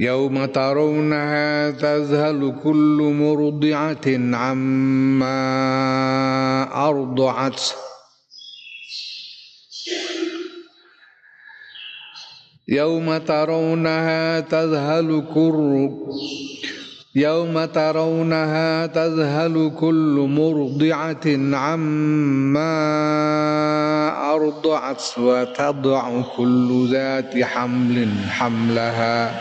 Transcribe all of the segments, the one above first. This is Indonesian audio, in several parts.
يوم ترونها تذهل كل مرضعة عما أرضعت. يوم ترونها تذهل كل يوم ترونها تذهل كل مرضعة عما أرضعت وتضع كل ذات حمل حملها.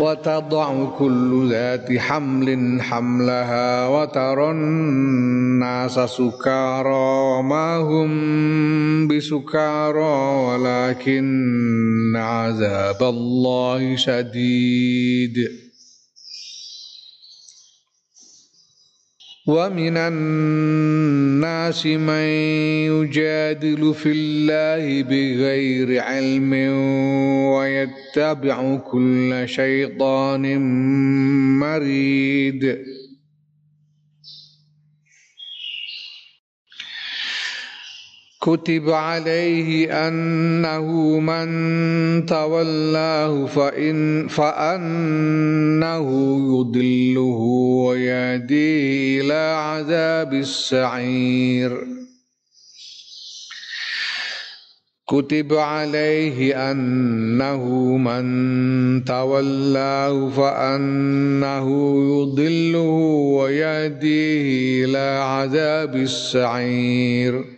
وتضع كل ذات حمل حملها وترى الناس سكارى ما هم بسكارى ولكن عذاب الله شديد. ومن الناس من يجادل في الله بغير علم ويتبع كل شيطان مريد. كتب عليه أنه من تولاه فإن فأنه يضله ويهديه إلى عذاب السعير. كتب عليه أنه من تولاه فأنه يضله ويهديه إلى عذاب السعير.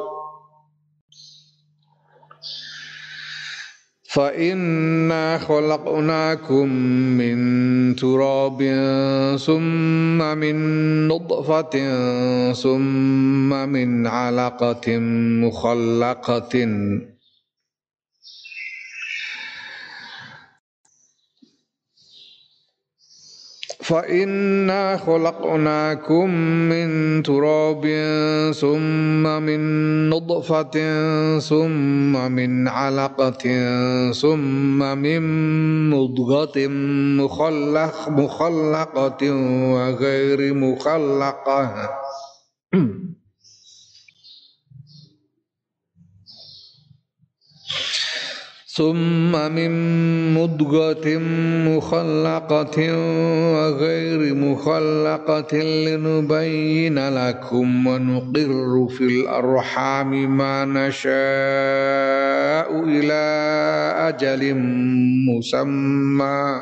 فإنا خلقناكم من تراب ثم من نطفة ثم من علقة مخلقة فإنا خلقناكم من تراب ثم من نطفة ثم من علقة ثم من مضغة مخلق مخلقة وغير مخلقة ثم من مضغة مخلقة وغير مخلقة لنبين لكم ونقر في الأرحام ما نشاء إلى أجل مسمى.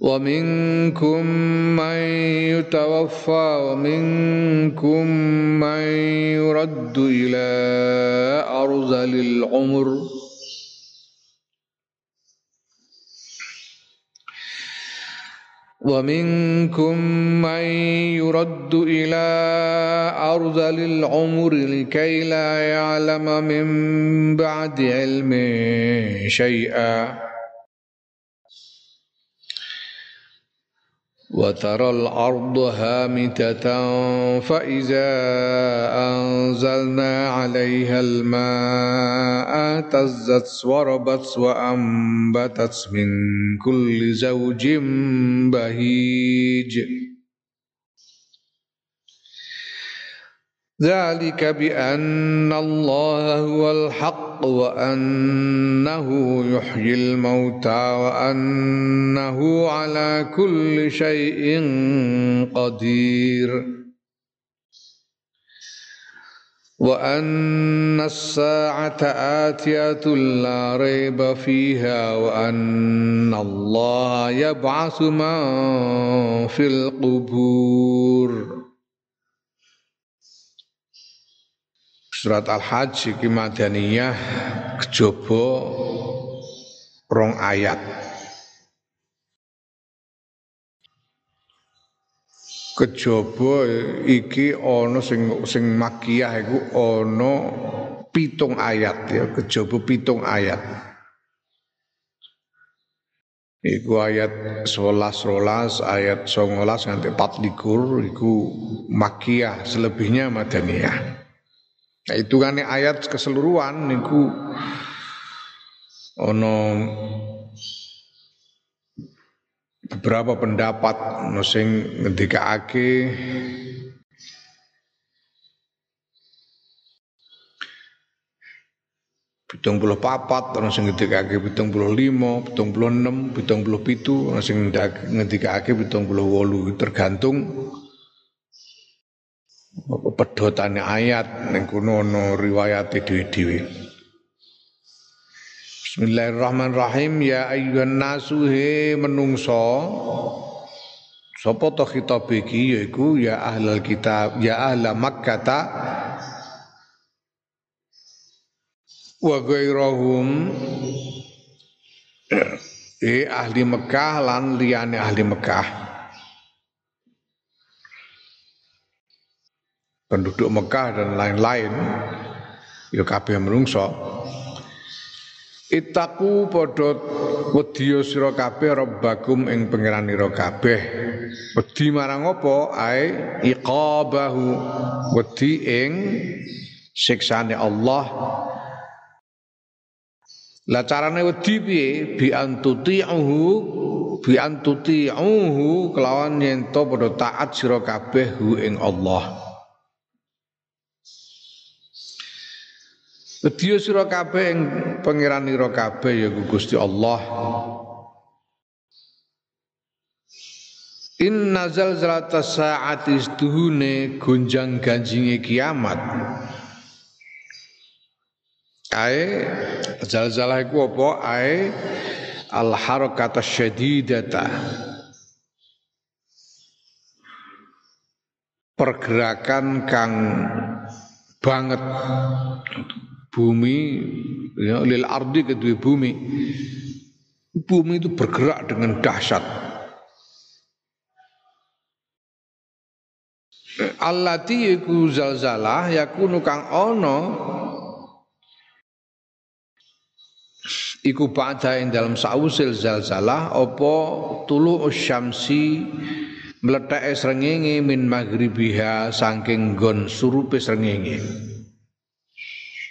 ومنكم من يتوفى ومنكم من يرد إلى أرذل العمر ومنكم من يرد إلى أرذل العمر لكي لا يعلم من بعد علم شيئا. وترى الأرض هامتة فإذا أنزلنا عليها الماء اهتزت وربت وأنبتت من كل زوج بهيج. ذلك بأن الله هو الحق الحق وأنه يحيي الموتى وأنه على كل شيء قدير. وأن الساعة آتية لا ريب فيها وأن الله يبعث من في القبور. Surat Al-Hajj iki madaniyah kejaba rong ayat. Kejaba iki ana sing sing makiyah iku ana pitung ayat ya, kejaba pitung ayat. Iku ayat 11 rolas, ayat 19 nganti 24 iku makiyah, selebihnya madaniyah. Nah, kan ayat keseluruhan niku ono beberapa pendapat ono sing ngendikake. Pitung puluh papat, ono sing ngendikake pitung puluh lima, pitung puluh enam, pitung puluh pitu, ono sing ngendikake pitung puluh wolu, tergantung pedotane ayat ning kono ana riwayate dhewe-dhewe. Bismillahirrahmanirrahim. Ya ayyuhan nasu he menungso sapa to khitab iki? Yaiku ya ahlal kitab ya ahla makkah wa ghairahum eh ahli Mekah lan liyane ahli Mekah penduduk Mekah dan lain-lain ya kabeh menungso Itaku padha wedya sira kabeh rabbakum ing pangeranira kabeh. Wedi marang apa? Ai iqabahu. Wedi ing siksane Allah. Lah carane wedi piye? Bi antuti'uhu bi antuti'uhu kelawan yen to padha taat sira kabeh hu ing Allah. Wedya sira kabeh ing pangeranira kabeh ya Gusti Allah. Inna zalzalata saati istuhune gonjang ganjinge kiamat. Ae zalzalah iku apa? Ae al harakata syadidata. Pergerakan kang banget bumi ya, lil ardi kedua bumi. Bumi itu bergerak dengan dahsyat. Allati iku zalzalah yakunu kang ono iku ing dalam sausil zalzalah opo tulu syamsi meletak srengenge min maghribiha saking gon surupe srengenge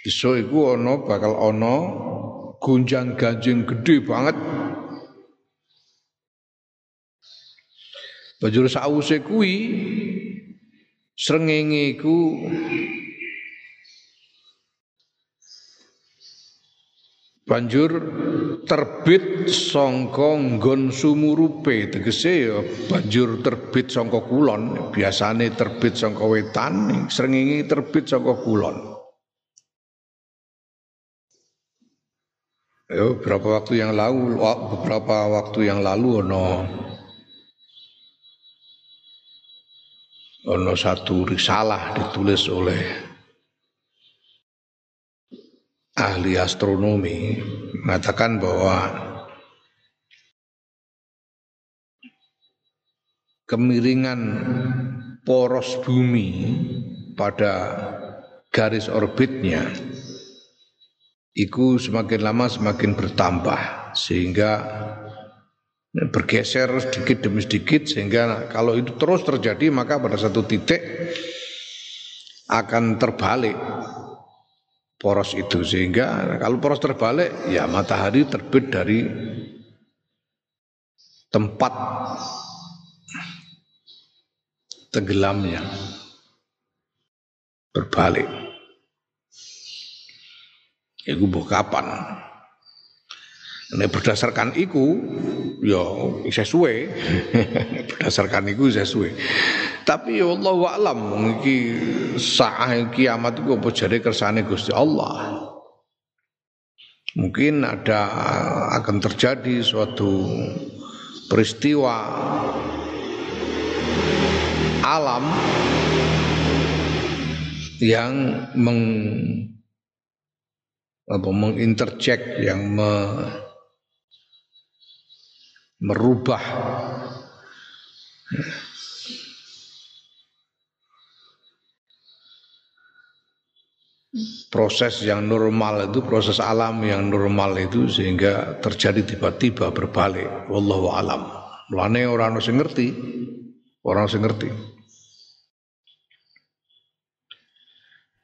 Besok iku ana bakal ana gunjang ganjing gede banget. Banjur sause kuwi srengenge iku banjur terbit sangka nggon sumurupe tegese ya banjur terbit sangka kulon biasane terbit sangka wetan srengenge terbit sangka kulon Ya, beberapa waktu yang lalu, beberapa waktu yang lalu ono ono satu risalah ditulis oleh ahli astronomi mengatakan bahwa kemiringan poros bumi pada garis orbitnya iku semakin lama semakin bertambah sehingga bergeser sedikit demi sedikit sehingga kalau itu terus terjadi maka pada satu titik akan terbalik poros itu. Sehingga kalau poros terbalik ya matahari terbit dari tempat tenggelamnya. Berbalik Iku mbok kapan? Nek berdasarkan iku ya suwe. berdasarkan iku suwe. Tapi ya Allah alam iki saat kiamat iku apa jare kersane Gusti Allah. Mungkin ada akan terjadi suatu peristiwa alam yang meng apa menginterjek yang me, merubah. Proses yang normal itu proses alam yang normal itu sehingga terjadi tiba-tiba berbalik. Wallahu alam. Mulane orang sing ngerti orang sing ngerti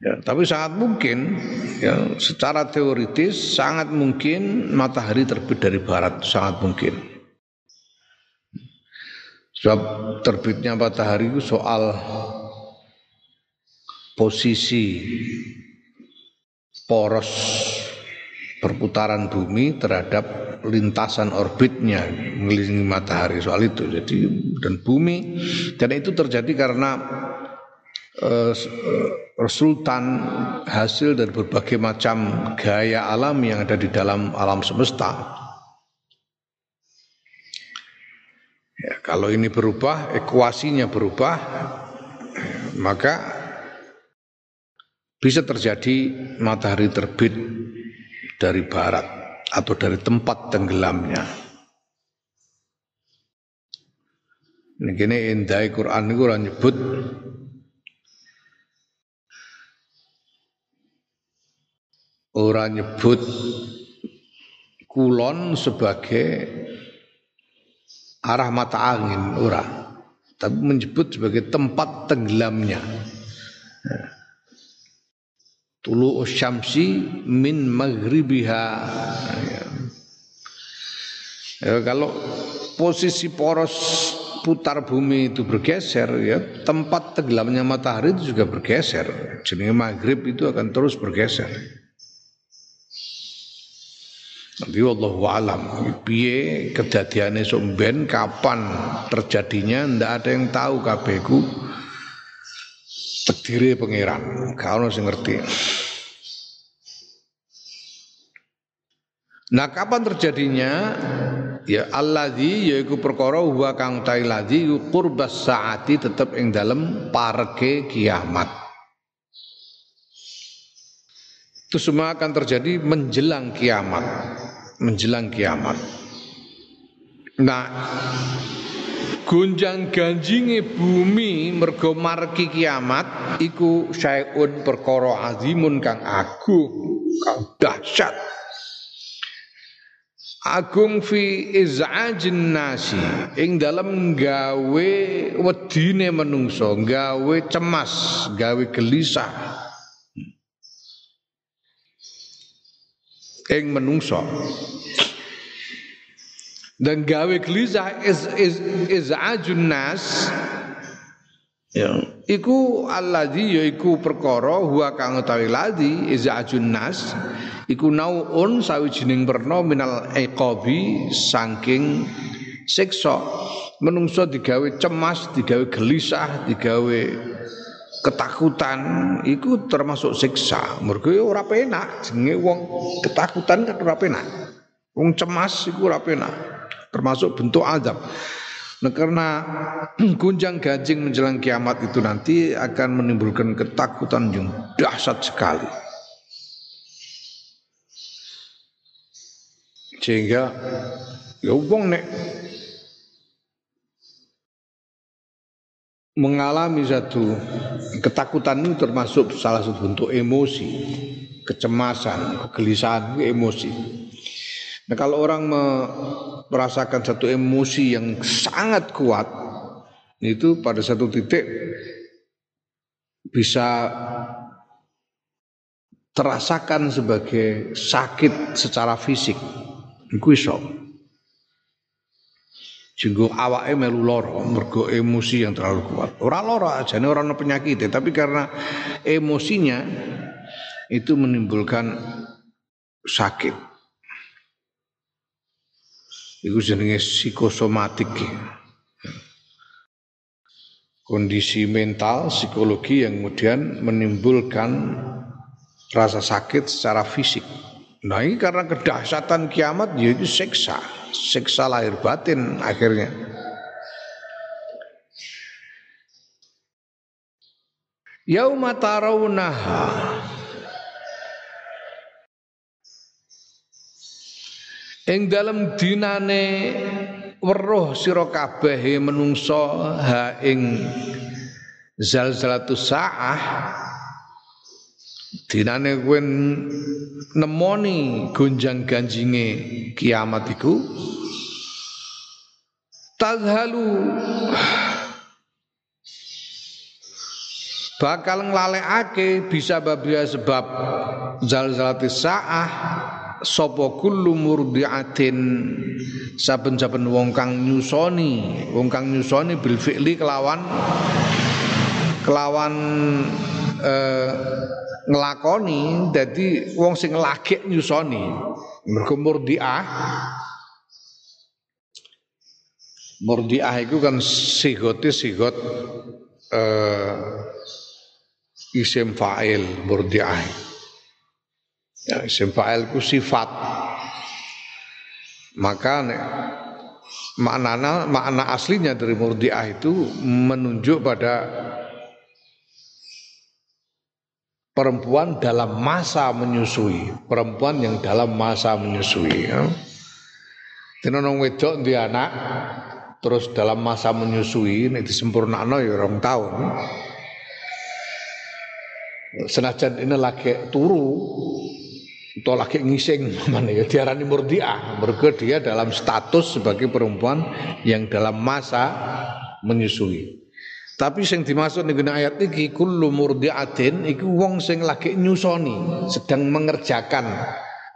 Ya, tapi sangat mungkin ya, secara teoritis sangat mungkin matahari terbit dari barat sangat mungkin. Sebab terbitnya matahari itu soal posisi poros perputaran bumi terhadap lintasan orbitnya mengelilingi matahari soal itu. Jadi dan bumi dan itu terjadi karena uh, resultan hasil dari berbagai macam gaya alam yang ada di dalam alam semesta. Ya, kalau ini berubah, ekuasinya berubah, maka bisa terjadi matahari terbit dari barat atau dari tempat tenggelamnya. Ini gini indai Quran itu nyebut orang nyebut kulon sebagai arah mata angin ora. Tapi menyebut sebagai tempat tenggelamnya. Tulu syamsi min maghribiha. Ya, kalau posisi poros putar bumi itu bergeser ya tempat tenggelamnya matahari itu juga bergeser. Jadi maghrib itu akan terus bergeser tapi Allah alam. Piye kedadiane somben kapan terjadinya? Ndak ada yang tahu kabehku. Terdiri pangeran kalau sing ngerti. Nah kapan terjadinya? Ya alladzi yaiku perkara huwa kang tailadzi qurbas saati tetep ing dalem parke kiamat itu semua akan terjadi menjelang kiamat. Menjelang kiamat. Nah gunjang ganjinge bumi mergo marki kiamat iku syai'un perkara azimun kang agung kang dahsyat. Agung fi iz'ajin nasi ing dalam gawe wedine menungso gawe cemas gawe gelisah ing menungso. Dan gawe gelisah is is izajun nas. Ya. Iku alladzi yaiku perkara huwa kang utawi ladzi izajun nas. Iku nauun sawijining werna minal iqabi saking siksa. Menungso digawe cemas digawe gelisah digawe ketakutan itu termasuk siksa. Mergo ya ora penak, jenenge wong ketakutan kan ora penak. Wong cemas iku ora penak. Termasuk bentuk azab. Nah, karena gunjang gajing menjelang kiamat itu nanti akan menimbulkan ketakutan yang dahsyat sekali. Sehingga ya wong nek mengalami satu ketakutan itu termasuk salah satu bentuk emosi, kecemasan, kegelisahan, emosi. Nah kalau orang merasakan satu emosi yang sangat kuat, itu pada satu titik bisa terasakan sebagai sakit secara fisik. Iku. Jenggo awake melu lara mergo emosi yang terlalu kuat. Ora lara ajane ora ana penyakit, tapi karena emosinya itu menimbulkan sakit. Iku jenenge psikosomatik. Kondisi mental, psikologi yang kemudian menimbulkan rasa sakit secara fisik. Nah ini karena kedahsyatan kiamat ya itu seksa, seksa lahir batin akhirnya. Yauma tarawunaha Ing dalam dinane weruh sira kabeh menungso ha ing zalzalatus saah dinane kowe nemoni gonjang ganjinge kiamat iku? Tazhalu. Bakal nglalekake bisa babia sebab zalzalatis saah sapa kullu murdiatin. Saben-saben wong kang nyusoni wong kang nyusoni bil fi'li kelawan kelawan eh, nglakoni dadi wong sing lagek nyusoni. Mergo murdiah. Murdiah itu kan sigote sigot eh, isim fa'il murdiah. Ya, isim fa'il ku sifat. Maka maknanya makna aslinya dari murdiah itu menunjuk pada perempuan dalam masa menyusui, perempuan yang dalam masa menyusui. Ya. Wedok di anak terus dalam masa menyusui ini disempurnakno ya orang tahun. Senajan ini lagi turu atau lagi ngising mana ya diarani murdiah mergo dia dalam status sebagai perempuan yang dalam masa menyusui tapi sing dimaksud ning ayat iki kullu murdiatin iku wong sing lagi nyusoni sedang mengerjakan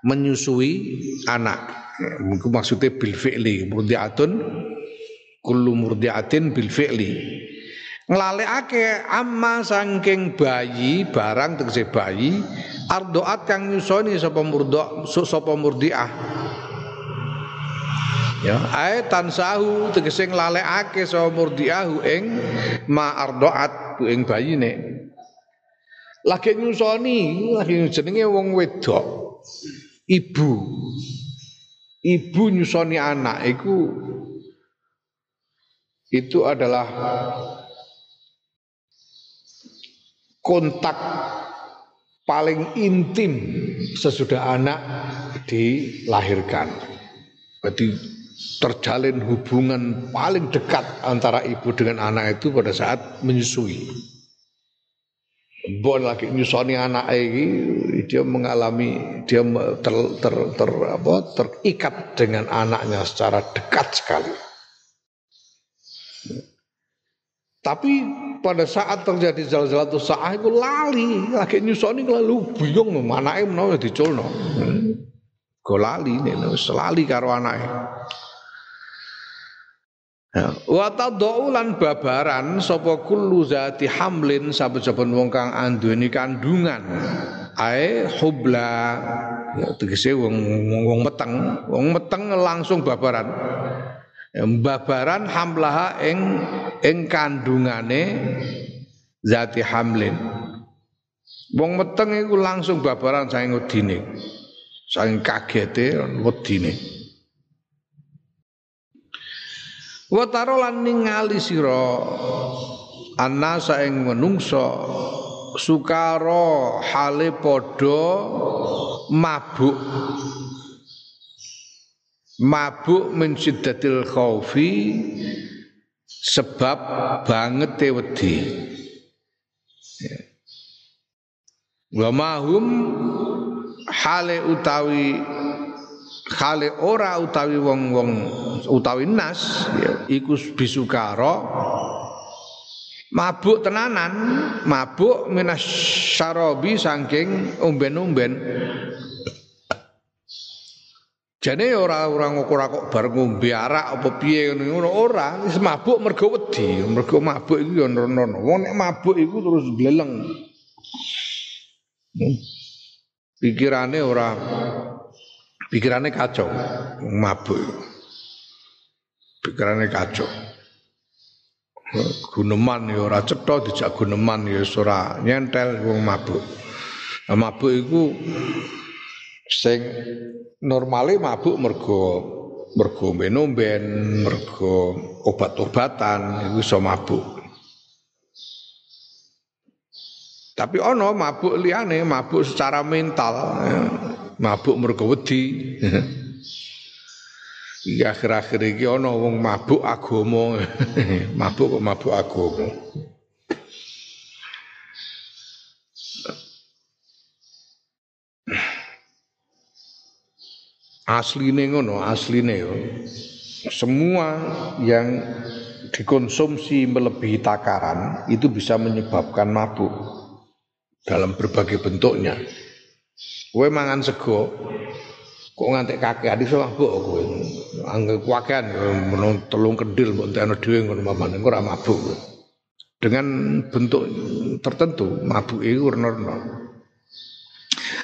menyusui anak. Iku maksudnya bil fi'li murdiatun. Kullu murdiatin bil fi'li. Nglalekake amma saking bayi barang tegese bayi ardoat kang nyusoni sapa murdo sapa murdiah ya. Ae tansahu tegese nglalekake sapa murdiahu ing ma ardoat ing bayine. Lagi nyusoni lagi jenenge wong wedok. Ibu. Ibu nyusoni anak iku itu adalah kontak paling intim sesudah anak dilahirkan. Berarti terjalin hubungan paling dekat antara ibu dengan anak itu pada saat menyusui. Bon lagi nyusoni anak ini dia mengalami dia ter, ter, ter, apa, terikat dengan anaknya secara dekat sekali. Tapi pada saat terjadi sa'ah itu lali, lagi nyusoni lalu bingung anake menawa diculno. Go lali nek selali karo anake. Ya. Wa tadau lan babaran sapa kullu zati hamlin saben-saben wong kang anduweni kandungan. Ae hubla ya tegese wong wong meteng, wong meteng langsung babaran babaran hamlaha ing ing kandungane zati hamlin wong meteng iku langsung babaran saking wedine saking kagete wedine wa tarolan ningali sira anasa ing menungso sukara hale padha mabuk mabuk min syiddatil khaufi sebab banget wedi ya. wa mahum hale utawi hale ora utawi wong-wong utawi nas ya, iku bisukara mabuk tenanan mabuk minas syarabi saking umben-umben. Jane ora ora ora kok bar ngombe arak apa piye ngono ora wis mabuk mergo wedi mergo mabuk iku ya nono wong nek mabuk iku terus gleleng. Hmm. pikirane ora Pikirannya kacau, mabuk. Pikirannya kacau. Guneman ya ora cetha dijak guneman ya ora nyentel wong mabuk. Mabuk iku sing normale mabuk mergo mergo nomben, mergo obat-obatan iku iso mabuk. Tapi ono mabuk liyane, mabuk secara mental, ya. Mabuk mergo wedi. Iki akhir-akhir iki ana wong mabuk agama. mabuk kok mabuk agama. Asline ngono, asline yo. Semua yang dikonsumsi melebihi takaran itu bisa menyebabkan mabuk dalam berbagai bentuknya. Kowe mangan sego, kok ngantek kakek iso mabuk kowe angge kuwakean menawa telung kendil mbok entekno dhewe ngono mamane ora mabuk dengan bentuk tertentu mabuk iku warna-warna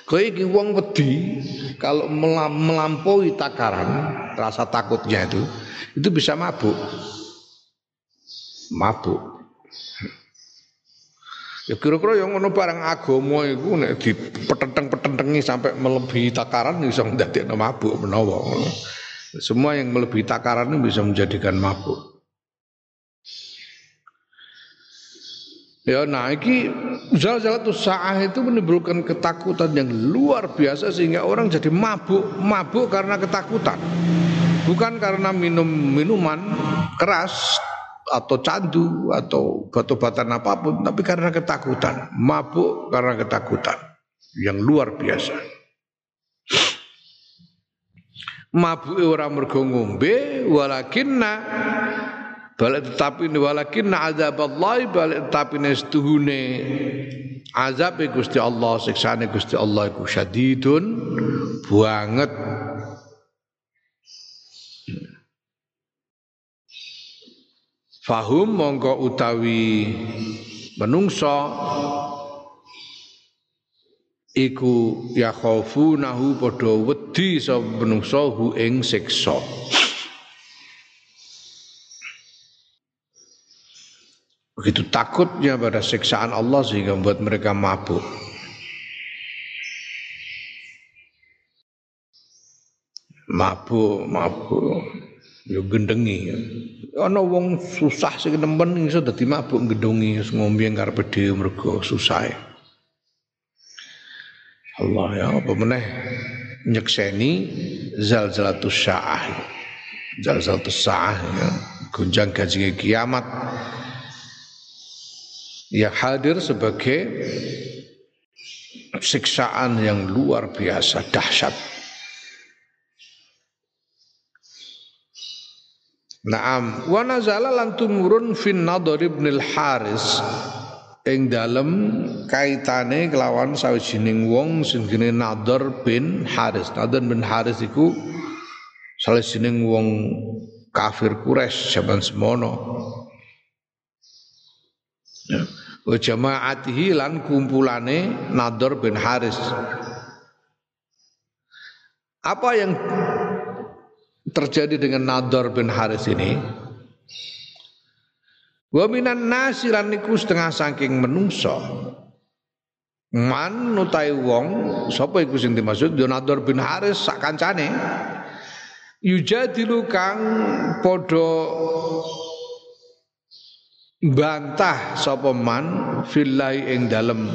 Kowe iki wong wedi kalau melampaui takaran rasa takutnya itu itu bisa mabuk. Mabuk. Ya kira-kira yang ngono barang agama iku nek dipetenteng-petentengi sampai melebihi takaran bisa ndadekno mabuk menawa. Semua yang melebihi takaran itu bisa menjadikan mabuk. Ya, nah ini zalzalatul sa'ah itu menimbulkan ketakutan yang luar biasa sehingga orang jadi mabuk, mabuk karena ketakutan. Bukan karena minum minuman keras, atau candu atau batu-batan apa pun tapi karena ketakutan mabuk karena ketakutan yang luar biasa. Mabuk orang mergo ngombe walakinna balik tetapi walakinna azab Allah balik tetapi nestuhune azab Gusti Allah siksane Gusti Allah iku syadidun banget Fahum mongko utawi menungso iku ya nahu padha wedi sapa menungso hu ing siksa. Begitu takutnya pada siksaan Allah sehingga membuat mereka mabuk. Mabuk, mabuk. Yo gendengi. Ana wong susah sing nemen iso dadi mabuk gendongi ngombe karepe dhewe mergo susah Allah ya apa meneh? Nyekseni zalzalatus sa'ah. Zalzalatus sa'ah ya. Gunjang gaji kiamat. Ya hadir sebagai siksaan yang luar biasa dahsyat Naam wa nazala lan tumurun fin nadhar ibn al Haris ing dalem kaitane kelawan sawijining wong sing jenenge Nadhar bin Haris. Nadhar bin Haris iku sawijining wong kafir Quraisy zaman semono. Ya. Wa jamaatihi lan kumpulane Nadhar bin Haris. Apa yang terjadi dengan Nador bin Haris ini Wa minan nasi niku setengah saking menungso. Man nutai wong sapa iku sing dimaksud? Yo Nador bin Haris sak kancane. Yujadilu kang padha bantah sapa man fillahi ing dalem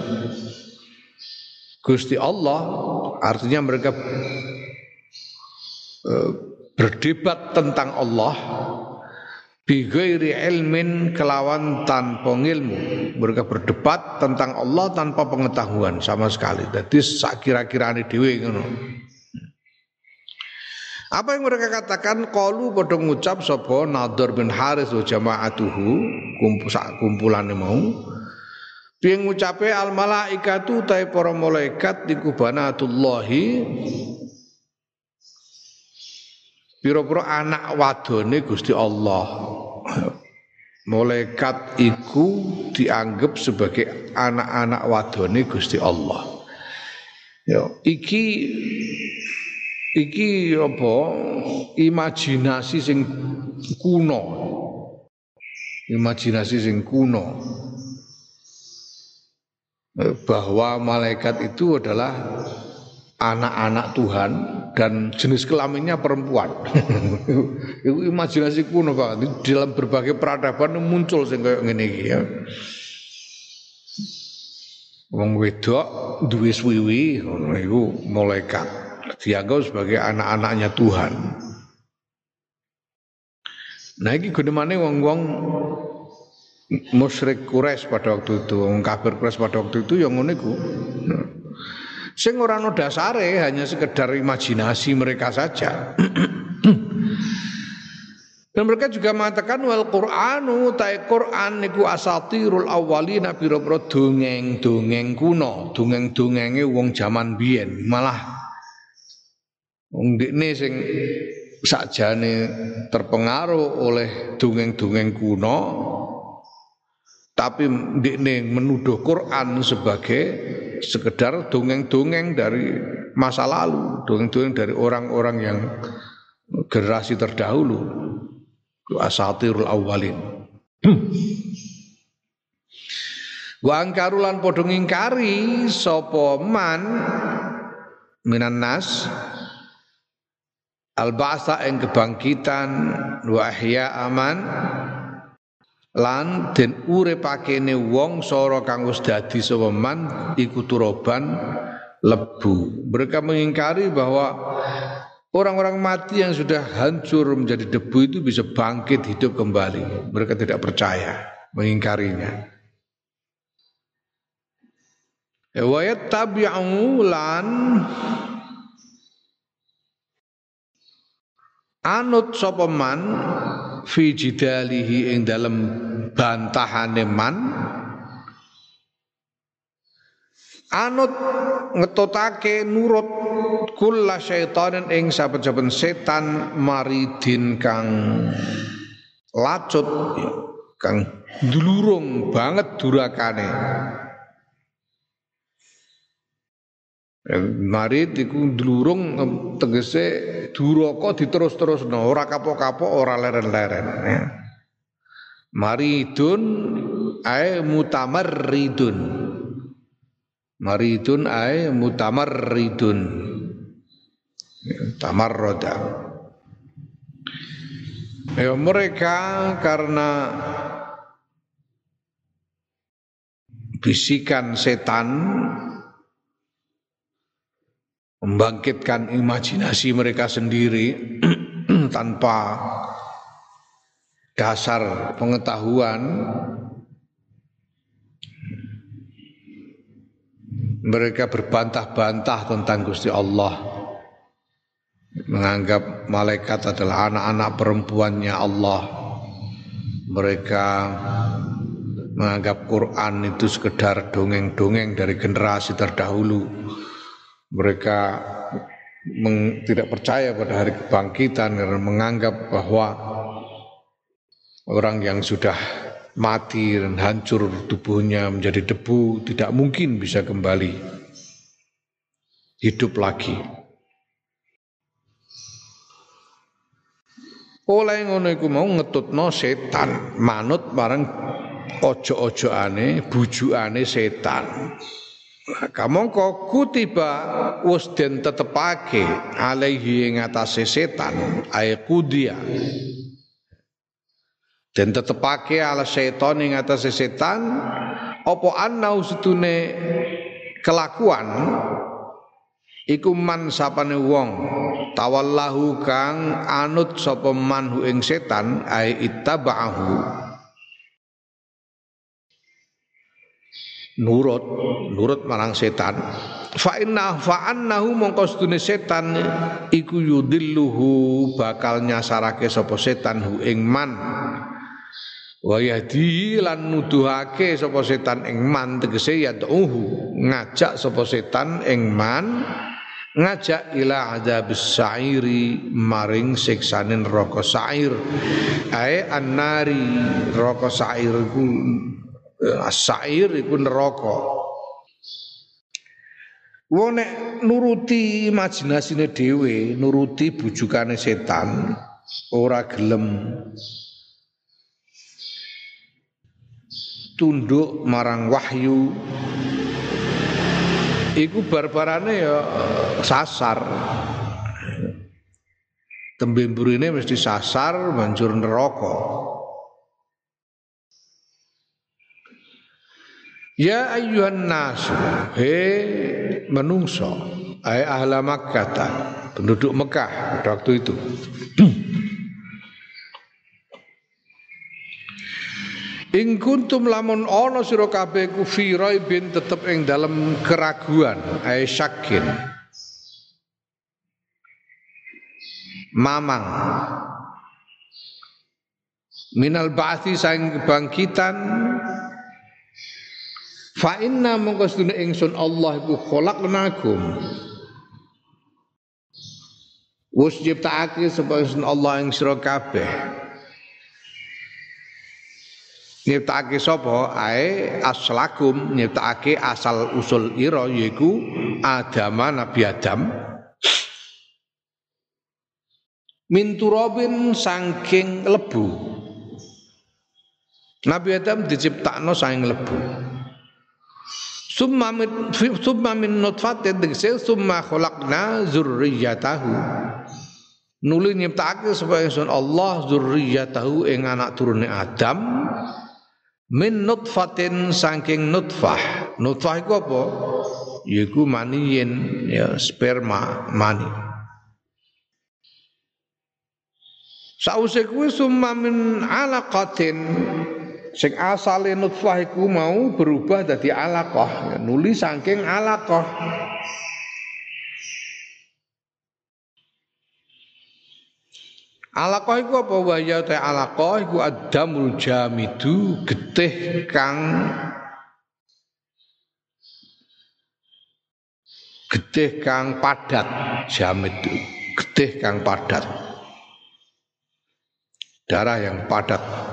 Gusti Allah artinya mereka uh, berdebat tentang Allah bighairi ilmin kelawan tanpa ilmu mereka berdebat tentang Allah tanpa pengetahuan sama sekali. Jadi sak kira-kirane dhewe ngono. Apa yang mereka katakan? Qalu padha ngucap sapa Nadhr bin Haris wa jamaatuhu kumpul kumpulane mau. Piye ngucape? Al malaikatu ta para malaikat iku banatullahi Piro-piro anak wadone Gusti Allah. Malaikat iku dianggap sebagai anak-anak wadone Gusti Allah. Ya, iki iki apa imajinasi sing kuno imajinasi sing kuno bahwa malaikat itu adalah anak-anak Tuhan dan jenis kelaminnya perempuan. itu imajinasi kuno Pak. Di dalam berbagai peradaban muncul sing kayak ngene iki ya. Wong wedok duwe swiwi ngono iku malaikat. Dianggap sebagai anak-anaknya Tuhan. Nah iki gunane wong-wong musyrik Quraisy pada waktu itu, wong kafir Quraisy pada waktu itu yang ngono iku. Sing ora ono dasare hanya sekedar imajinasi mereka saja. Dan mereka juga mengatakan wal Qur'anu ta'i Qur'an niku asatirul awwalina pira-pira dongeng-dongeng kuno, dongeng-dongenge wong jaman biyen. Malah wong dikne sing sakjane terpengaruh oleh dongeng-dongeng kuno tapi dikne menuduh Quran sebagai sekedar dongeng-dongeng dari masa lalu, dongeng-dongeng dari orang-orang yang generasi terdahulu. Asatirul awalin. Wa angkarulan padha ngingkari man minan nas al ba'sa ing kebangkitan wa ihya aman lan den uripakene wong sora kang wis dadi sapa man iku turoban lebu. Mereka mengingkari bahwa orang-orang mati yang sudah hancur menjadi debu itu bisa bangkit hidup kembali. Mereka tidak percaya, mengingkarinya. Wa yattabi'u lan anut sapa fi jidalihi ing dalem bantahane man. Anut ngetotake nurut kulla syaitanin ing saben-saben setan maridin kang lacut kang dulurung banget durakane Marit iku dulurung tegese duraka diterus-terusno ora kapok-kapok ora leren-leren ya. Maridun ae mutamarridun. Maridun ae mutamarridun. Ya, tamarroda. Ya, mereka karena bisikan setan membangkitkan imajinasi mereka sendiri tanpa dasar pengetahuan. Mereka berbantah-bantah tentang Gusti Allah menganggap malaikat adalah anak-anak perempuannya Allah. Mereka menganggap Quran itu sekedar dongeng-dongeng dari generasi terdahulu mereka meng, tidak percaya pada hari kebangkitan karena menganggap bahwa orang yang sudah mati dan hancur tubuhnya menjadi debu tidak mungkin bisa kembali hidup lagi. Oleh ngono iku mau ngetutno setan, manut marang ojo-ojo ane, bujukane setan. Kamangka kutiba wis den tetepake alaihi ing atase setan ay kudia. Den tetepake ala setan ing atase setan apa anna usutune kelakuan iku man sapane wong tawallahu kang anut sapa manhu ing setan ay ittaba'ahu nurut nurut marang setan. Fa inna fa annahu mongko sedune setan iku yudilluhu bakal nyasarake sapa setan hu ing man. Wa yahdi lan nuduhake sapa setan ing man tegese yad'uhu ngajak sapa setan ing man ngajak ila adzabis sa'iri maring siksane neraka sa'ir. Ae annari neraka sa'ir Asair iku neraka. Wong nek nuruti imajinasine dhewe, nuruti bujukane setan, ora gelem tunduk marang wahyu. Iku barbarane ya sasar. Tembe mburine mesti sasar banjur neraka Ya ayyuhan nas he menungso ai ahla Makkah penduduk Mekah pada waktu itu Ing kuntum lamun ana sira kabeh ku fi bin tetep ing dalam keraguan ay syakin. Mamang minal ba'thi saing kebangkitan fa inna mongko sedune ingsun Allah iku khalaqnakum Wus ciptakake sapa Allah ing sira kabeh. Nyiptakake sapa? Ae aslakum. Nyiptakake asal usul ira yaiku Adam Nabi Adam. Min turabin saking lebu. Nabi Adam diciptakno saking lebu Summa min summa min nutfatin tegese summa khalaqna zurriyatahu. Nuli nyiptakake supaya Allah zurriyatahu ing anak turune Adam. Min nutfatin saking nutfah. Nutfah iku apa? Yaiku maniyin ya sperma mani. Sause summa min alaqatin sing asale nutfah iku mau berubah dadi alaqah ya, nuli saking alaqah. Alaqah iku apa? Waya te alaqah iku adamul jamidu getih kang getih kang padat jamid getih kang padat. Darah yang padat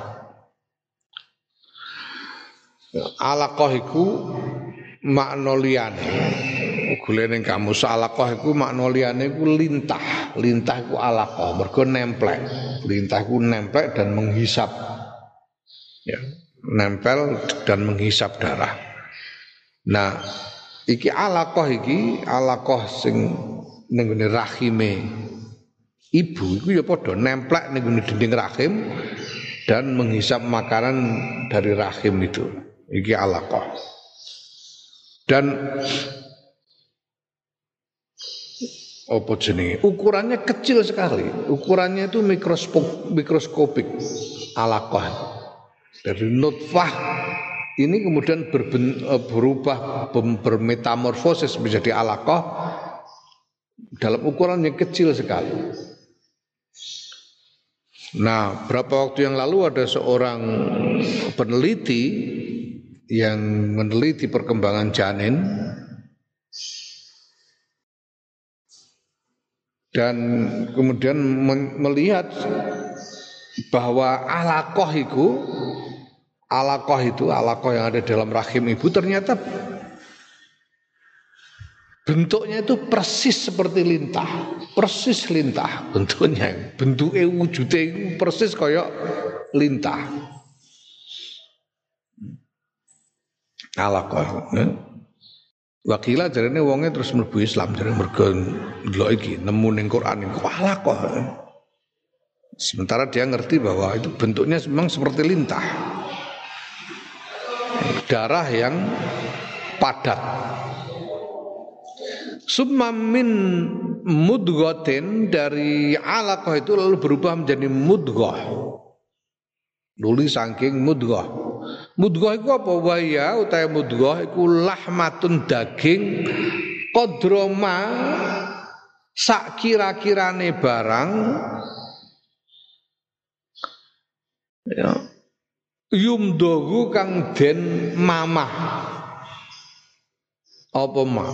alaqah iku makna liyane Gulene kamu salaqah iku makna liyane iku lintah. Lintah iku alaqah, mergo nemplek. Lintah iku nemplek dan menghisap. Ya, nempel dan menghisap darah. Nah, iki alaqah iki alaqah sing ning rahime ibu iku ya padha nemplek ning dinding rahim dan menghisap makanan dari rahim itu. Iki alaqah. Dan apa jenenge? Ukurannya kecil sekali. Ukurannya itu mikroskop mikroskopik alaqah dari nutfah ini kemudian berben, e, berubah bermetamorfosis menjadi alaqah dalam ukuran yang kecil sekali. Nah berapa waktu yang lalu ada seorang peneliti yang meneliti perkembangan janin dan kemudian melihat bahwa alakoh itu alakoh itu alakoh yang ada dalam rahim ibu ternyata bentuknya itu persis seperti lintah persis lintah bentuknya bentuknya wujudnya persis kayak lintah alakoh ya. Wakila jarene wonge terus mlebu Islam jare mergo ndelok iki nemu ning Quran iku ala kok. Sementara dia ngerti bahwa itu bentuknya memang seperti lintah. Darah yang padat. Summa min mudghatin dari alaqah itu lalu berubah menjadi mudghah. Luli saking mudghah. Mudghah iku apa? Waya utawa mudghah iku lahmatun daging kodroma sak kira-kirane barang. Ya. Yumdogu kang den mamah. Apa mah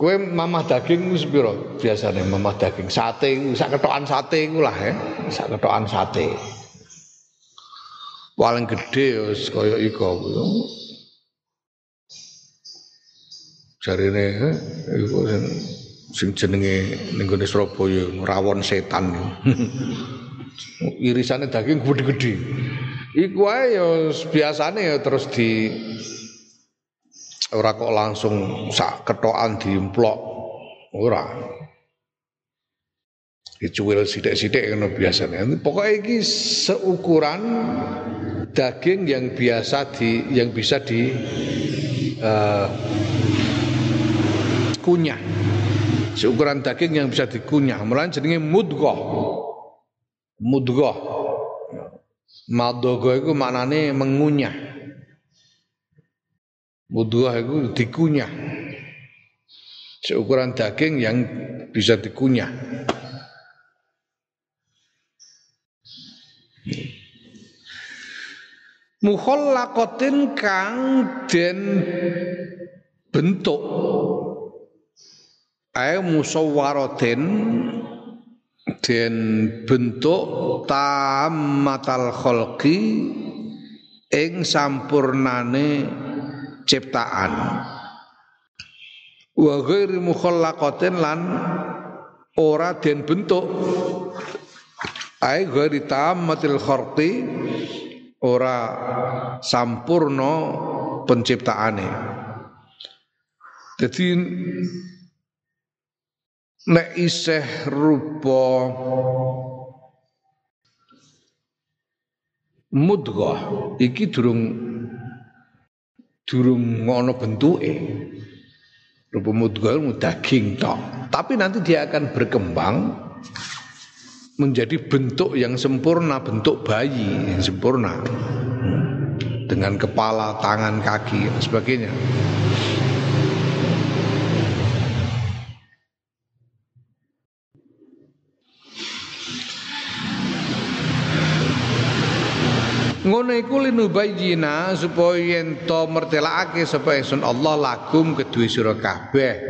Kue mamah daging wis pira biasane mamah daging sate sak ketokan sate iku lah ya sak ketokan sate paling gede wis kaya iku jarine eh, iku sing sing jenenge ning gone Surabaya rawon setan. Irisane daging gede-gede. Iku ae ya biasane ya terus di ora kok langsung sak ketokan diemplok. Ora. Dicuwil sithik-sithik ngono biasanya. Pokoknya iki seukuran daging yang biasa di yang bisa di uh, kunyah. Seukuran daging yang bisa dikunyah. Mulane jenenge mudghah. Mudghah. Madhogo itu maknane mengunyah. Mudghah itu dikunyah. Seukuran daging yang bisa dikunyah. Mukhallaqatin kang den bentuk ae musawwaratin den bentuk tamatal khalqi ing sampurnane ciptaan wa ghairi mukhallaqatin lan ora den bentuk ae ghairi tamatil khalqi ora sampurno penciptaane. Jadi nek isih rupa mudghah iki durung durung ngono bentuke. Rupa mudghah daging tok. Tapi nanti dia akan berkembang menjadi bentuk yang sempurna, bentuk bayi yang sempurna. Dengan kepala, tangan, kaki dan sebagainya. Ngono iku linubayyina supaya yen to mertelakake sapa ingsun Allah lagum kedue sira kabeh.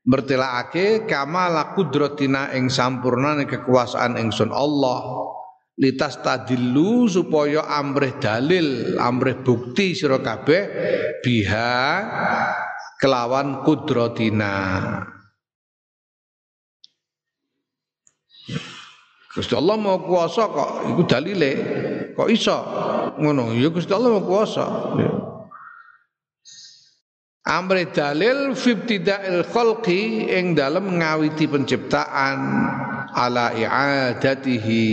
Mertelakake kamala kudratina ing sampurnane kekuasaan ingsun Allah. Litas tadilu supaya amrih dalil amrih bukti sira kabeh biha kelawan kudratina Gusti Allah mau kuasa kok iku dalile kok iso ngono ya Gusti Allah mau kuasa ya. Amri dalil fibtida'il khalqi ing dalem ngawiti penciptaan ala i'adatihi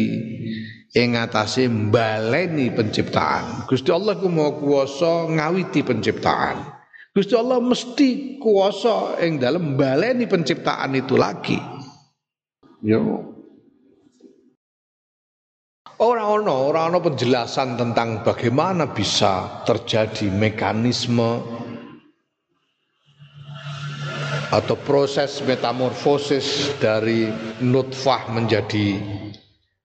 ing atase baleni penciptaan. Gusti Allah ku mau kuwasa ngawiti penciptaan. Gusti Allah mesti kuwasa ing dalem baleni penciptaan itu lagi. Yo. Orang ono, orang ono penjelasan tentang bagaimana bisa terjadi mekanisme atau proses metamorfosis dari nutfah menjadi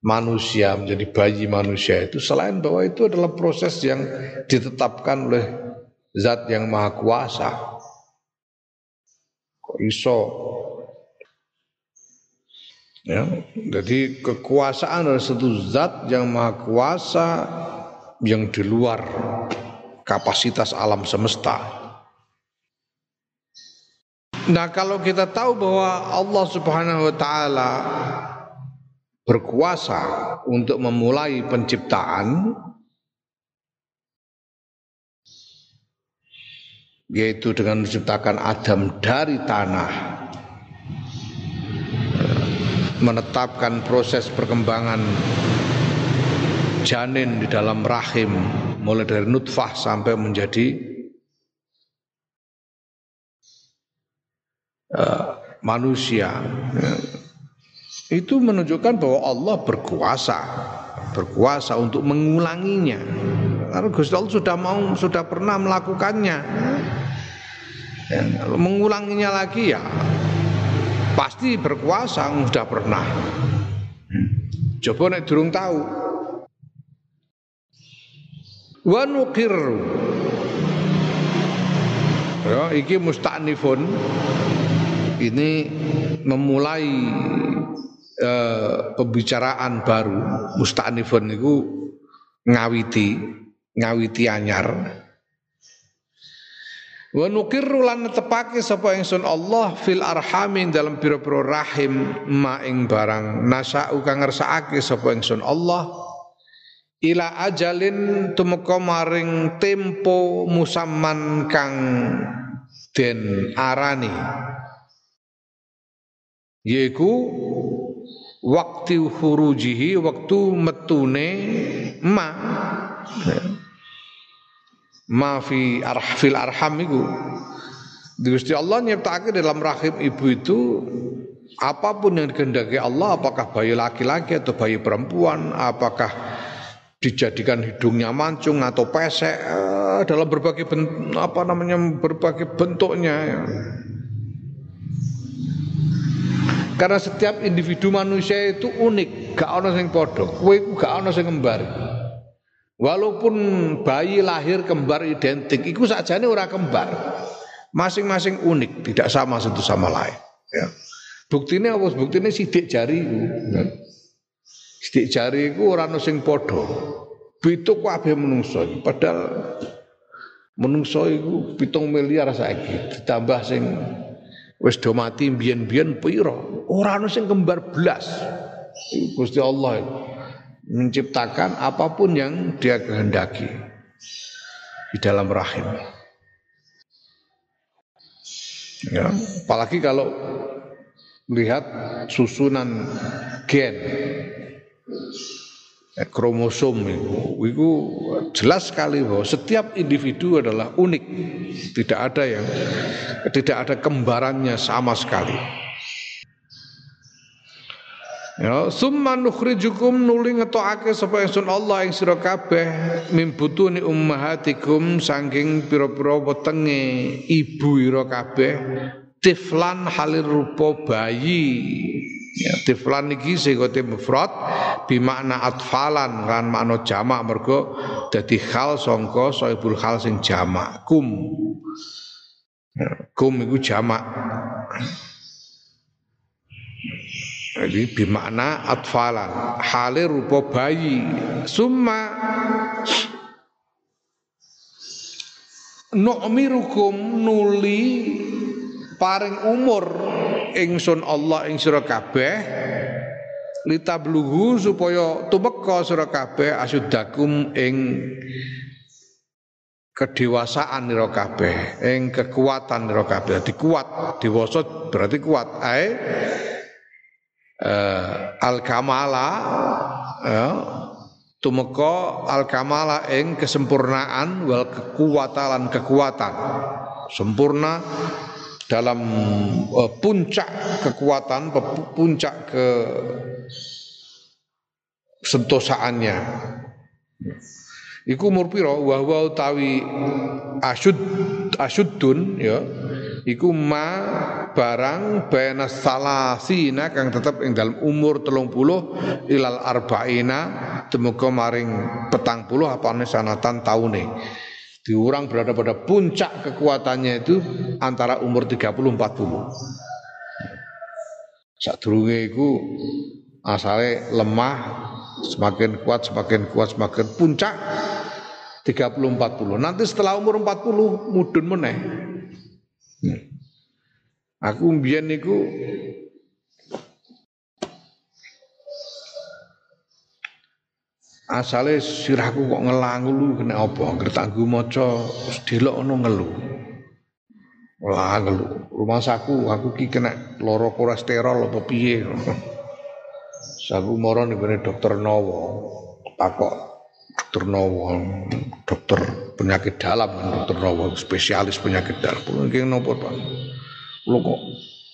manusia menjadi bayi manusia itu. Selain bahwa itu adalah proses yang ditetapkan oleh zat yang maha kuasa. Kok iso ya jadi kekuasaan adalah satu zat yang maha kuasa yang di luar kapasitas alam semesta. Nah kalau kita tahu bahwa Allah subhanahu wa ta'ala berkuasa untuk memulai penciptaan yaitu dengan menciptakan Adam dari tanah menetapkan proses perkembangan janin di dalam rahim mulai dari nutfah sampai menjadi Eh, manusia ya. itu menunjukkan bahwa Allah berkuasa berkuasa untuk mengulanginya karena Gusti Allah sudah mau sudah pernah melakukannya ya, kalau mengulanginya lagi ya pasti berkuasa sudah pernah. Coba nek durung tahu. Wa nuqir ya iki musta'nifun ini memulai uh, pembicaraan baru. Musta'nifun itu ngawiti ngawiti anyar Wa nukirru lan netepake sapa ingsun Allah fil arhamin dalam pira-pira rahim ma ing barang. Nasa'u kang ngersakake sapa ingsun Allah. Ila ajalin tumeka maring tempo musamman kang den arani. Yaiku waktu hurujihi waktu metune ma ma fi arhafil arham itu Gusti Allah nyiptake dalam rahim ibu itu apa pun yang dikehendaki Allah apakah bayi laki-laki atau bayi perempuan apakah dijadikan hidungnya mancung atau pesek eh, dalam berbagai bentuk, apa namanya berbagai bentuknya ya. Karena setiap individu manusia itu unik, gak ono sing padha. Kowe gak ono sing kembar. Walaupun bayi lahir kembar identik, itu sajane ora kembar. Masing-masing unik, tidak sama satu sama lain. Ya. Buktinya apa? Buktinya sidik jari Ya. Sidik jari itu orang sing podo. Bitu kabeh menungso. Padahal menungso itu pitung miliar saiki ditambah sing wis do mati biyen-biyen pira ora ono kembar belas Gusti Allah itu menciptakan apa pun yang dia kehendaki di dalam rahim. Ya, apalagi kalau melihat susunan gen eh, kromosom itu, itu jelas sekali bahwa setiap individu adalah unik, tidak ada yang tidak ada kembarannya sama sekali. Ya, summa nukhrijukum nuli ngetokake sapa ingsun Allah ing sira kabeh mimbutuni ummahatikum saking pira-pira wetenge ibu ira kabeh tiflan halir rupa bayi. Ya tiflan iki segote mufrad bimakna atfalan kan makna jamak mergo dadi hal sangka saibul hal sing jamak kum. Ya, kum iku jamak jadi bimakna atfalan. Hale rupa bayi. Summa nu'mirukum nuli paring umur ingsun Allah ing sira kabeh litabluhu supaya tumeka sira kabeh asyuddakum ing kedewasaan nira kabeh ing kekuatan nira kabeh. Dadi kuat dewasa berarti kuat. Ae uh, al kamala ya tumeka al kamala ing kesempurnaan wal kekuatan kekuatan. Sempurna dalam uh, puncak kekuatan puncak ke sentosaannya. Iku umur pira wa wa utawi asyud asyuddun ya iku ma barang bena salasina kang tetep ing dalam umur telung puluh ilal arba'ina temuka maring petang puluh apane sanatan taune. Diurang berada pada puncak kekuatannya itu antara umur 30 40 sadurunge iku asale lemah semakin kuat semakin kuat semakin puncak 30 40 nanti setelah umur 40 mudun meneh. Aku mbiyen niku asale sirahku kok ngelang lu kena apa angger tanggu maca delok ono ngelu. Lah ngelu. Rumah saku aku ki kena loro kolesterol apa piye. Saku moro ning dokter Nowo. Takok dokter Nowo, dokter penyakit dalam dokter Nowo, spesialis penyakit dalam. Mungkin nopo Pak. Lu kok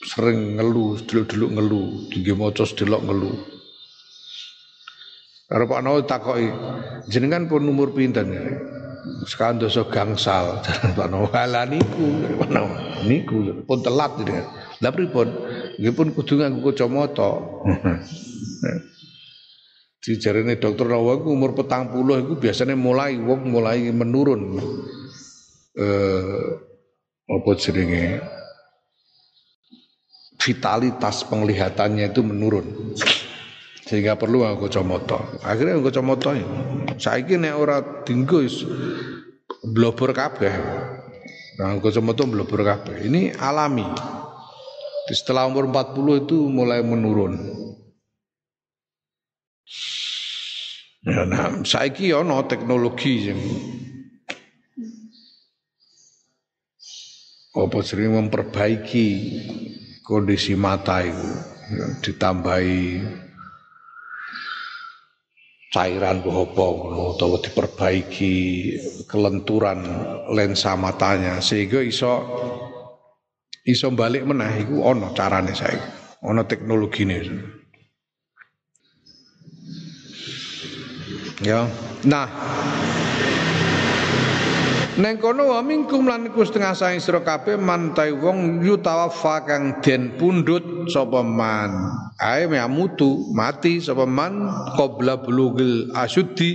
sering ngeluh, dulu-dulu ngeluh, tinggi maca delok ngeluh. Karo Pak Nowo takoki, jenengan pun umur pinten? Sekarang dosa gangsal. Pak Nowo ala niku, Pak Nowo niku pun telat jenengan. Lah pripun? Nggih pun kudu nganggo kacamata. Dijarene dokter iku umur petang puluh iku biasanya mulai wong mulai menurun. Eh apa jenenge? Vitalitas penglihatannya itu menurun. Sehingga perlu nganggo kacamata. Akhirnya nganggo kacamata. Saiki nek ora dinggo blobor kabeh. Nah, kacamata mlebur kabeh. Ini alami. Setelah umur 40 itu mulai menurun. Ya, nah, saiki ana teknologi yang apa sering memperbaiki kondisi mata itu ya, ditambahi cairan apa atau diperbaiki kelenturan lensa matanya sehingga iso iso balik meneh iku ana carane saiki ana teknologine ya nah Neng kono wa mingkum lan iku setengah saing sira kabeh mantai wong yutawaffa kang den pundhut sapa man. Ae mutu mati sapa man qabla bulugil asyuddi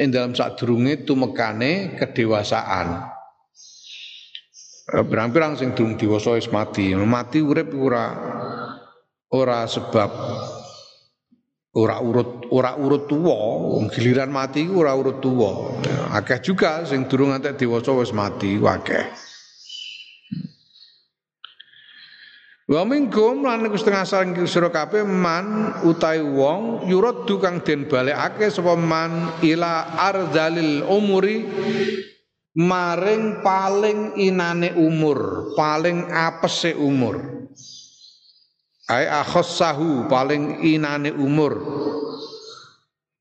ing dalam sadurunge tumekane kedewasaan. Pirang-pirang sing durung dewasa wis mati. Mati urip ora ora sebab ora urut ora urut tuwa. Wong giliran mati iku ora urut tuwa. Akeh juga sing durung ngantek dewasa wis mati akeh. Wa minkum lan iku setengah saking sira kabeh man utai wong yuraddu kang den balekake sapa man ila arzalil umuri maring paling inane umur, paling apese umur ai akhassahu paling inane umur.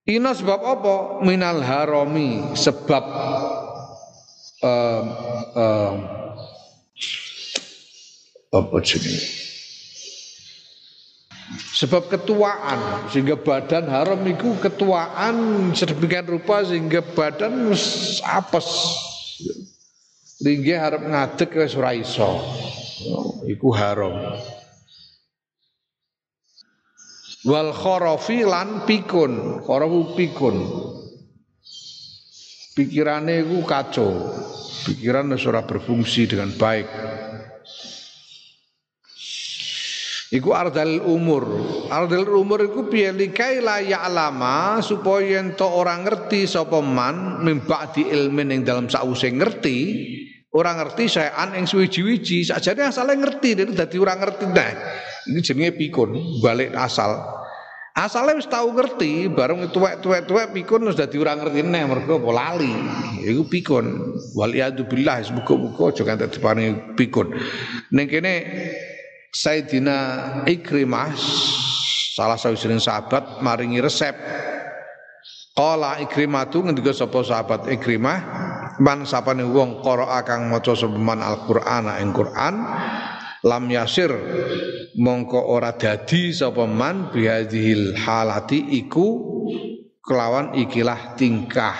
Ina sebab apa? Minal harami sebab um, um, apa jenis sebab ketuaan sehingga badan haram itu ketuaan sedemikian rupa sehingga badan apes. Ringge harap ngadeg wis ora iso. Iku haram wal kharafi lan pikun. Kharafu pikun. Pikirane iku kacau. Pikiran ora berfungsi dengan baik. Iku ardal umur. Ardal umur iku piye? Likai la ya'lama supaya ento orang ngerti sapa man mimba di ilmin ing dalam sause ngerti, orang ngerti saean ing suwi-wiji, sakjane asale ngerti dadi dadi ora ngerti nah. Ini jenenge pikun, balik asal. Asalnya wis tahu ngerti, bareng tuwek-tuwek-tuwek pikun dadi ora ngerti neh mergo apa lali. Iku pikun. Wal iyadu billah muga-muga aja kanthi diparingi pikun. Ning kene Sayyidina Ikrimah salah sawijining sahabat maringi resep Qala Ikrimah tu ngendika sapa sahabat Ikrimah man sapane wong qara kang maca sapa Al-Qur'an ing Qur'an lam yasir mongko ora dadi sapa man bihadhil halati iku kelawan ikilah tingkah.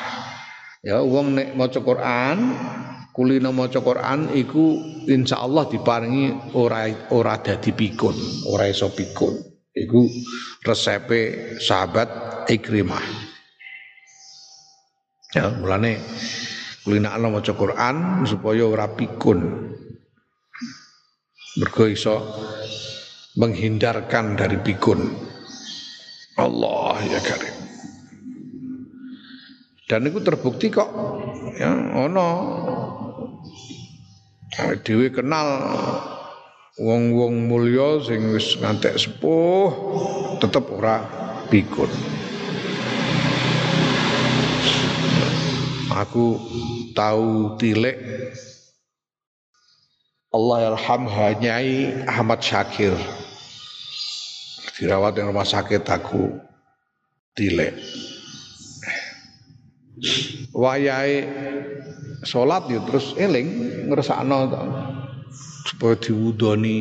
Ya wong nek maca Quran kulino maca Quran iku insyaallah diparingi ora ora dadi pikun ora iso pikun. Iku resepe sahabat Ikrimah. Ya mulane kulino maca Quran supaya ora pikun mergo iso menghindarkan dari pikun. Allah ya karim. Dan itu terbukti kok. Ya ono. Dhewe kenal wong-wong mulya sing wis ngantek sepuh tetep ora pikun. Aku tahu tilek Allah yarham Nyai Ahmad Syakir. Dirawat di rumah sakit aku dilek. Wayai sholat ya terus eling ngersakno supaya diwudoni.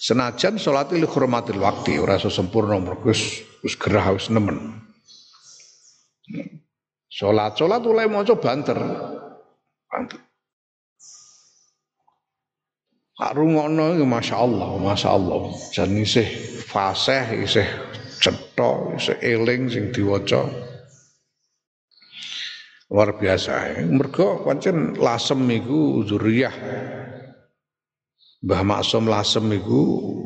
Senajan sholat itu hormatil waktu ora sempurna mergo wis gerah wis nemen. Sholat mulai maca banter. Banter Kak rungokno iki masyaallah, masyaallah. Jan isih fasih, isih cetha, isih eling sing diwaca. Luar biasa. Mergo pancen lasem iku zuriyah. Mbah Maksum lasem iku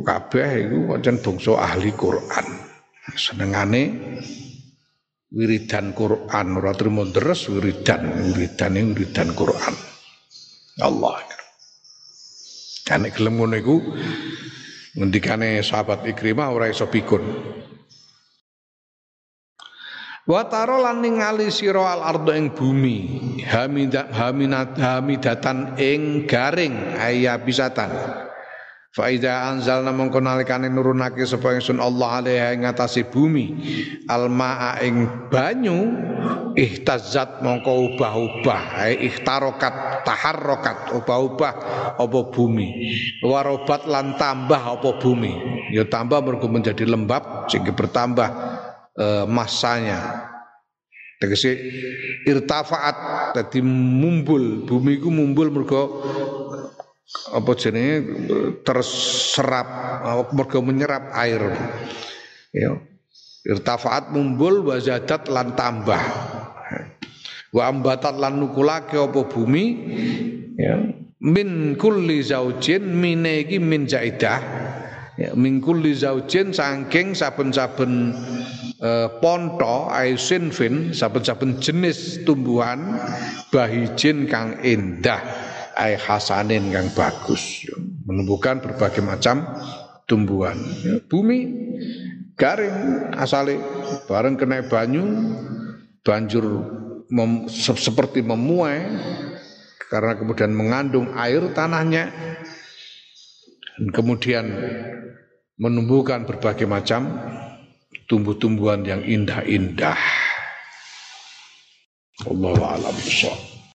kabeh iku pancen bangsa ahli Quran. Senengane wiridan Quran ora trimo deres wiridan, wiridane wiridan Quran. Allah. Kan gelem ngono iku ngendikane sahabat Ikrimah ora iso pikun. Wa taro lan ningali sira al ardo ing bumi hamidat hamidatan ing garing ayabisatan. Fa idza anzalna mongko nalikane nurunake sapa ingsun Allah alaiha ing ngatasi bumi. Almaa ing banyu ihtazzat mongko ubah-ubah. Ihtarokat taharrokat ubah-ubah apa bumi. Warobat lan tambah apa bumi. Ya tambah mergo menjadi lembab sehingga bertambah uh, masanya tegese irtafaat dadi mumbul. Bumi ku mumbul mergo apa jenenge? Terserap mergo menyerap air. Ya. Irtafaat mumbul wazadat lan tambah. Wa ambatat lan nukulake apa bumi? Ya. Min kulli zaujin mine iki min zaidah ya min kulli zaujin saking saben-saben eh, ponto aisinfin saben-saben jenis tumbuhan bahijin kang indah ai hasanin kang bagus ya. menumbuhkan berbagai macam tumbuhan ya. bumi garing asale bareng kena banyu banjur mem, seperti memuai karena kemudian mengandung air tanahnya dan kemudian menumbuhkan berbagai macam tumbuh-tumbuhan yang indah-indah. Allah alam